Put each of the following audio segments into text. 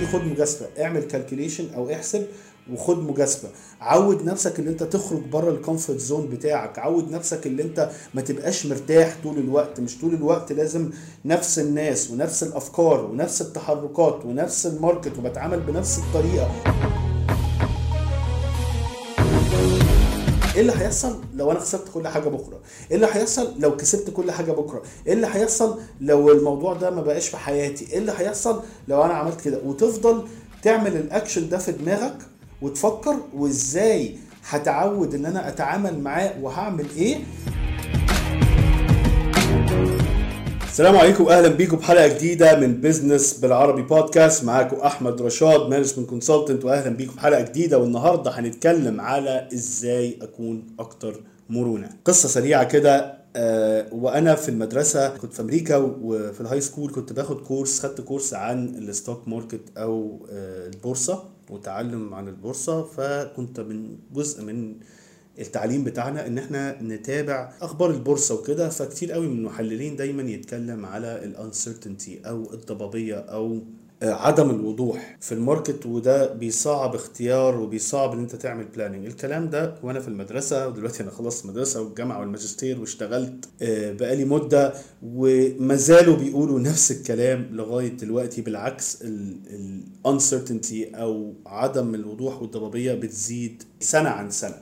حبيبي خد مجازفة. اعمل calculation أو احسب وخد مجازفة. عود نفسك ان انت تخرج بره ال comfort zone بتاعك. عود نفسك ان انت ما تبقاش مرتاح طول الوقت. مش طول الوقت لازم نفس الناس ونفس الافكار ونفس التحركات ونفس ال market وبتعامل بنفس الطريقة. إيه اللي هيحصل لو أنا خسرت كل حاجة بكرة؟ إيه اللي هيحصل لو كسبت كل حاجة بكرة؟ إيه اللي هيحصل لو الموضوع ده ما بقاش في حياتي؟ إيه اللي هيحصل لو أنا عملت كده؟ وتفضل تعمل الأكشن ده في دماغك وتفكر وإزاي هتعود إن أنا أتعامل معاه وهعمل إيه السلام عليكم واهلا بيكم بحلقه جديدة من business بالعربي بودكاست معاكم أحمد رشاد management consultant واهلا بيكم بحلقه جديدة. والنهاردة هنتكلم على إزاي أكون أكتر مرونة. قصة سريعة كده آه وأنا في المدرسة كنت في أمريكا وفي ال high school كنت باخد course خدت course عن ال stock market أو آه البورصة وتعلم عن البورصة. فكنت من جزء من التعليم بتاعنا إن إحنا نتابع أخبار البورصة وكده فكتير قوي من المحللين دايما يتكلم على ال uncertainty أو الضبابية أو عدم الوضوح في ال market وده بيصعب اختيار وبيصعب إن أنت تعمل planning الكلام ده وأنا في المدرسة ودلوقتي أنا خلصت المدرسة والجامعة والماجستير واشتغلت بقالي مدة وما زالوا بيقولوا نفس الكلام لغاية دلوقتي. بالعكس الانسرتينتي أو عدم الوضوح والضبابية بتزيد سنة عن سنة.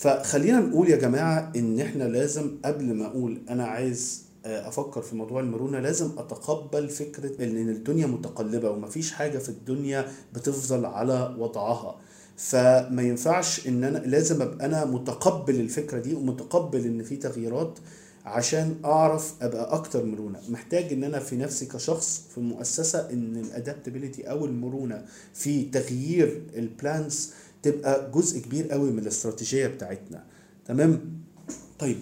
فخلينا نقول يا جماعة إن إحنا لازم قبل ما أقول أنا عايز أفكر في موضوع المرونة لازم أتقبل فكرة إن الدنيا متقلبة ومفيش حاجة في الدنيا بتفضل على وضعها. فما ينفعش إن أنا لازم أبقى أنا متقبل الفكرة دي ومتقبل إن في تغييرات عشان أعرف أبقى أكتر مرونة. محتاج إن أنا في نفسي كشخص في مؤسسة إن الادابتابيليتي أو المرونة في تغيير ال plans تبقى جزء كبير قوي من الاستراتيجية بتاعتنا. تمام؟ طيب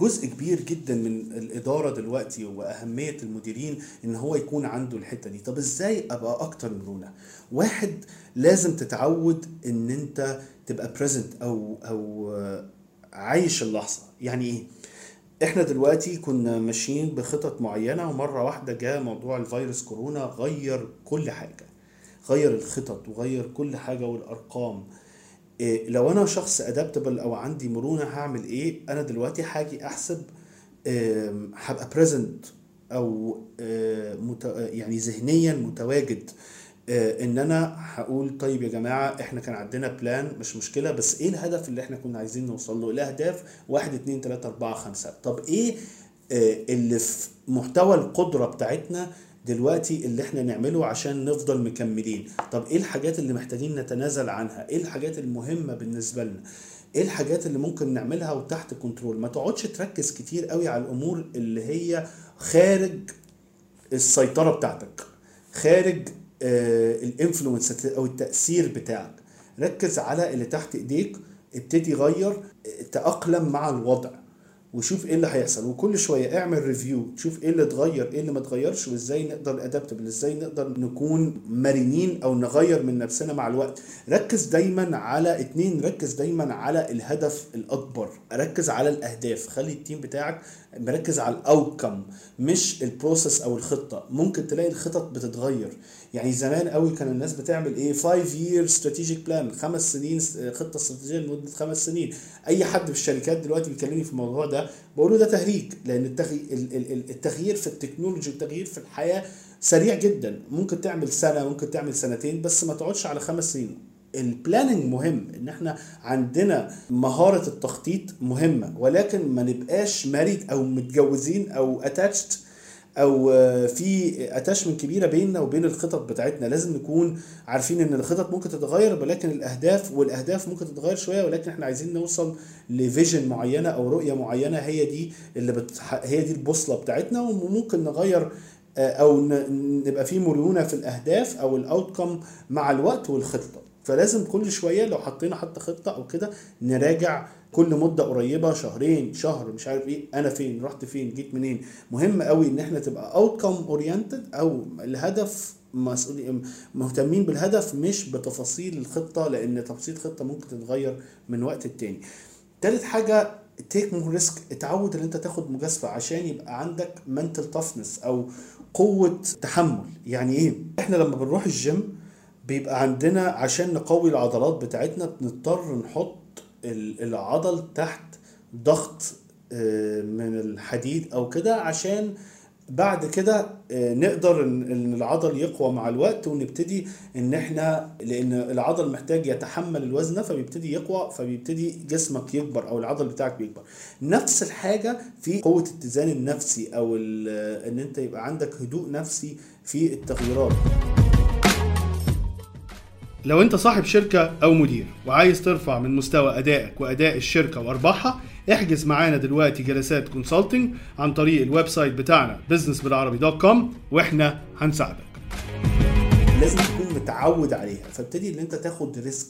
جزء كبير جدا من الإدارة دلوقتي وأهمية المديرين إن هو يكون عنده الحتة دي. طب إزاي أبقى أكتر مرونه واحد لازم تتعود إن أنت تبقى present أو أو عايش اللحظة. يعني إيه؟ إحنا دلوقتي كنا ماشيين بخطط معينة ومرة واحدة جاء موضوع الفيروس كورونا غير كل حاجة. غير الخطط وغير كل حاجة والأرقام. إيه لو أنا شخص adaptable أو عندي مرونة هعمل إيه؟ أنا دلوقتي هاجي أحسب إيه هبقى present أو إيه مت يعني ذهنيا متواجد إن أنا هقول طيب يا جماعة إحنا كان عندنا plan مش مشكلة بس إيه الهدف اللي إحنا كنا عايزين نوصل له؟ الأهداف؟ واحد اتنين تلاتة أربعة خمسة. طب إيه اللي في محتوى القدرة بتاعتنا دلوقتي اللي إحنا نعمله عشان نفضل مكملين. طب إيه الحاجات اللي محتاجين نتنازل عنها؟ إيه الحاجات المهمة بالنسبة لنا؟ إيه الحاجات اللي ممكن نعملها وتحت كنترول ما تقعدش تركز كتير قوي على الأمور اللي هي خارج السيطرة بتاعتك خارج آه الإنفلونس أو التأثير بتاعك. ركز على اللي تحت إيديك ابتدي غير تأقلم مع الوضع. وشوف إيه اللي هيحصل. وكل شوية اعمل review تشوف إيه اللي اتغير إيه اللي ما اتغيرش وإزاي نقدر adaptable إزاي نقدر نكون مرنين أو نغير من نفسنا مع الوقت. ركز دايما على اتنين ركز دايما على الهدف الأكبر. ركز على الأهداف. خلي ال team بتاعك مركز على ال outcome مش ال process أو الخطة. ممكن تلاقي الخطط بتتغير. يعني زمان قوي كان الناس بتعمل إيه؟ 5 year strategic plan خمس سنين خطة استراتيجيه لمدة خمس سنين. أي حد في الشركات دلوقتي بيكلمني في الموضوع ده بقول له ده تهريج. لأن التغيير في ال technology والتغيير في الحياة سريع جدا. ممكن تعمل سنة ممكن تعمل سنتين بس ما تقعدش على خمس سنين. ال planning مهم إن إحنا عندنا مهارة التخطيط مهمة ولكن ما نبقاش married أو متجوزين أو attached أو في attachment كبيرة بيننا وبين الخطط بتاعتنا. لازم نكون عارفين إن الخطط ممكن تتغير ولكن الأهداف والأهداف ممكن تتغير شوية ولكن إحنا عايزين نوصل ل vision معينة أو رؤية معينة هي دي اللي بت... هي دي البوصلة بتاعتنا وممكن نغير أو نبقى في مرونة في الأهداف أو ال outcome مع الوقت والخطة. فلازم كل شوية لو حطينا حتى خطة أو كده نراجع كل مدة قريبة شهرين شهر مش عارف إيه أنا فين رحت فين جيت منين. مهم قوي إن إحنا تبقى outcome oriented أو الهدف مسؤولين مهتمين بالهدف مش بتفاصيل الخطة لأن تفاصيل الخطة ممكن تتغير من وقت للتاني. تالت حاجة take more risk اتعود إن أنت تاخد مجازفة عشان يبقى عندك mental toughness أو قوة تحمل. يعني إيه؟ إحنا لما بنروح الجيم بيبقى عندنا عشان نقوي العضلات بتاعتنا بنضطر نحط ال- العضل تحت ضغط آه، من الحديد أو كده عشان بعد كده آه، نقدر ان العضل يقوى مع الوقت ونبتدي إن إحنا لأن العضل محتاج يتحمل الوزن فبيبتدي يقوى فبيبتدي جسمك يكبر أو العضل بتاعك بيكبر. نفس الحاجة في قوة الاتزان النفسي أو إن أنت يبقى عندك هدوء نفسي في التغييرات. لو انت صاحب شركة أو مدير وعايز ترفع من مستوى أدائك وأداء الشركة وأرباحها احجز معانا دلوقتي جلسات consulting عن طريق ال website بتاعنا business بالعربي.com وإحنا هنساعدك. لازم تكون متعود عليها فابتدي إن أنت تاخد risk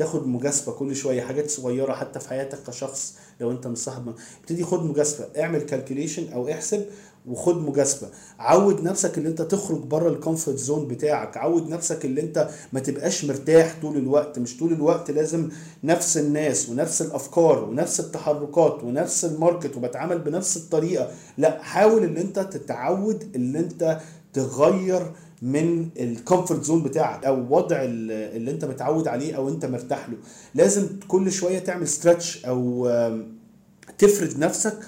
تاخد مجازفة كل شوية حاجات صغيرة حتى في حياتك كشخص لو انت مش صاحب ابتدي خد مجازفة اعمل calculation أو احسب وخد مجازفة. عود نفسك ان انت تخرج بره ال comfort zone بتاعك. عود نفسك ان انت ما تبقاش مرتاح طول الوقت. مش طول الوقت لازم نفس الناس ونفس الأفكار ونفس التحركات ونفس ال market وبتعامل بنفس الطريقة. لا حاول ان انت تتعود ان انت تغير من ال comfort zone بتاعك أو وضع ال- اللي أنت متعود عليه أو أنت مرتاح له. لازم كل شوية تعمل stretch أو تفرد نفسك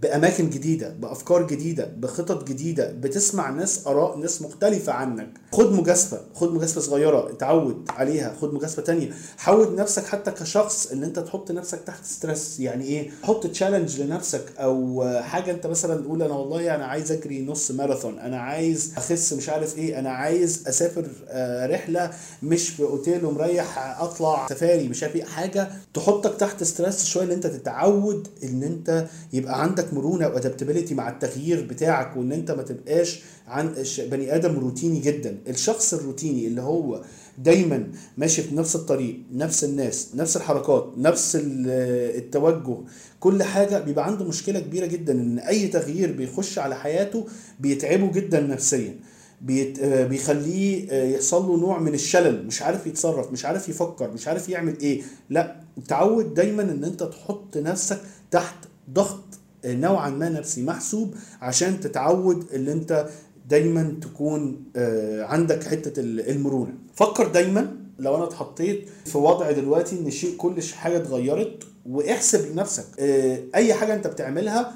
بأماكن جديدة بأفكار جديدة بخطط جديدة بتسمع ناس آراء ناس مختلفة عنك. خد مجازفة خد مجازفة صغيرة اتعود عليها خد مجازفة تانية. حاول نفسك حتى كشخص إن أنت تحط نفسك تحت stress يعني إيه؟ حط challenge لنفسك أو حاجة أنت مثلا تقول أنا والله أنا عايز أجري نص ماراثون أنا عايز أخس مش عارف إيه أنا عايز أسافر آه، رحلة مش في اوتيل ومريح أطلع سفاري مش عارف إيه. حاجة تحطك تحت stress شوية إن أنت تتعود إن أنت يبقى عندك مرونه و adaptability مع التغيير بتاعك وإن أنت ما تبقاش عن بني آدم روتيني جدا. الشخص الروتيني اللي هو دايما ماشي في نفس الطريق نفس الناس نفس الحركات نفس ال- التوجه كل حاجة بيبقى عنده مشكلة كبيرة جدا. إن أي تغيير بيخش على حياته بيتعبه جدا نفسيا. بيت... آه، بيخليه آه، يحصل له نوع من الشلل. مش عارف يتصرف مش عارف يفكر مش عارف يعمل إيه. لا تعود دايما إن أنت تحط نفسك تحت ضغط. نوعا ما نفسي محسوب عشان تتعود إن أنت دايما تكون آه، عندك حتة ال- المرونة. فكر دايما لو أنا اتحطيت في وضع دلوقتي إن شيء كل حاجة اتغيرت واحسب لنفسك آه، أي حاجة أنت بتعملها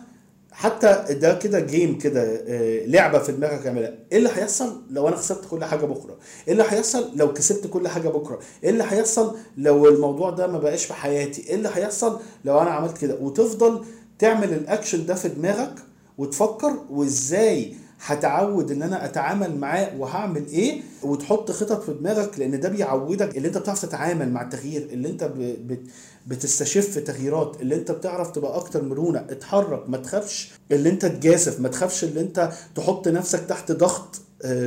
حتى ده كده جيم كده آه، لعبة في دماغك اعملها. إيه اللي هيحصل لو أنا خسرت كل حاجة بكرة؟ إيه اللي هيحصل لو كسبت كل حاجة بكرة؟ إيه اللي هيحصل لو الموضوع ده ما بقاش في حياتي؟ إيه اللي هيحصل لو أنا عملت كده؟ وتفضل تعمل الأكشن ده في دماغك وتفكر وإزاي هتعود إن أنا أتعامل معاه وهعمل إيه وتحط خطط في دماغك لأن ده بيعودك اللي أنت بتعرف تتعامل مع التغيير اللي أنت. بتستشف تغييرات اللي أنت بتعرف تبقى أكتر مرونة اتحرك ما تخافش اللي أنت تجازف ما تخافش اللي أنت تحط نفسك تحت ضغط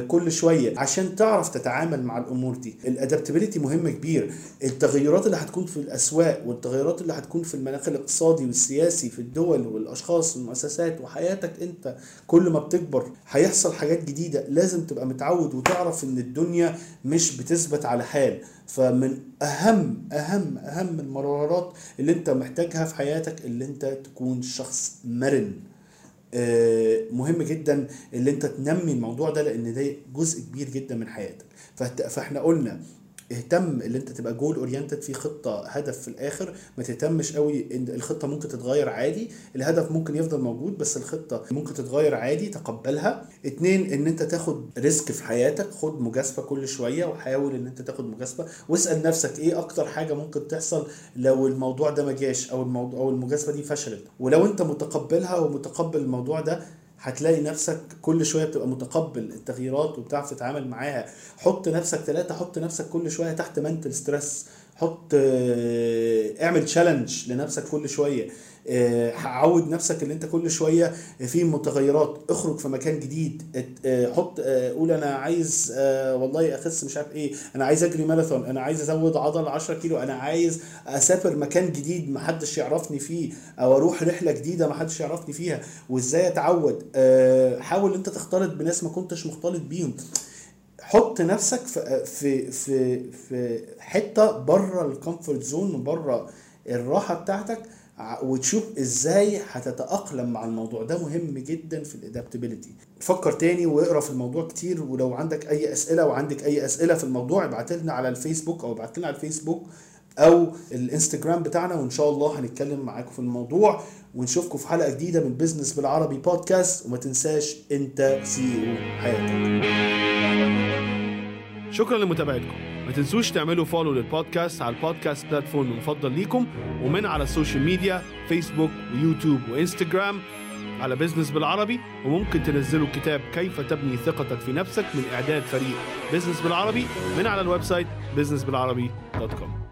كل شوية. عشان تعرف تتعامل مع الأمور دي الادابتابيلتي مهم كبير. التغيرات اللي هتكون في الأسواق والتغيرات اللي هتكون في المناخ الاقتصادي والسياسي في الدول والأشخاص والمؤسسات وحياتك أنت كل ما بتكبر هيحصل حاجات جديدة. لازم تبقى متعود وتعرف إن الدنيا مش بتثبت على حال. فمن أهم أهم أهم المرارات اللي أنت محتاجها في حياتك اللي أنت تكون شخص مرن. آه، مهم جدا اللي أنت تنمي الموضوع ده لأن ده جزء كبير جدا من حياتك. فإحنا قلنا اهتم اللي انت تبقى goal oriented في خطة هدف في الآخر. ما تهتمش قوي إن الخطة ممكن تتغير عادي. الهدف ممكن يفضل موجود بس الخطة ممكن تتغير عادي تقبلها. اتنين إن انت تاخد risk في حياتك. خد مجازفة كل شوية وحاول إن انت تاخد مجازفة. واسأل نفسك إيه أكتر حاجة ممكن تحصل لو الموضوع ده ما جاش أو الموضوع أو المجازفة دي فشلت. ولو انت متقبلها ومتقبل الموضوع ده هتلاقي نفسك كل شوية بتبقى متقبل التغييرات وبتعرف تتعامل معاها. حط نفسك ثلاثة حط نفسك كل شوية تحت mental stress حط آه، اعمل challenge لنفسك كل شوية. آه، عود نفسك ان انت كل شوية في متغيرات. اخرج في مكان جديد. آه، حط قول أنا عايز والله اخس مش عارف إيه. أنا عايز اجري ماراثون. أنا عايز ازود عضل 10 كيلو. أنا عايز اسافر مكان جديد محدش يعرفني فيه. أو أروح رحلة جديدة محدش يعرفني فيها. وازاي اتعود؟ حاول انت تختلط بناس ما كنتش مختلط بيهم. حط نفسك في في في في حتة بره ال comfort zone بره الراحة بتاعتك وتشوف إزاي هتتأقلم مع الموضوع ده. مهم جدا في ال adaptability فكر تاني واقرأ في الموضوع كتير ولو عندك أي أسئلة وعندك أي أسئلة في الموضوع ابعت لنا على الفيسبوك أو ابعت لنا على الفيسبوك أو الإنستجرام بتاعنا وإن شاء الله هنتكلم معاكم في الموضوع ونشوفكم في حلقة جديدة من بزنس بالعربي بودكاست وما تنساش أنت CEO حياتك. شكرا لمتابعتكم. ما تنسوش تعملوا follow لل podcast على ال podcast platform المفضل ليكم ومن على ال social media فيسبوك ويوتيوب وانستجرام على بزنس بالعربي. وممكن تنزلوا كتاب كيف تبني ثقتك في نفسك من إعداد فريق بزنس بالعربي من على ال website businessbilarabi.com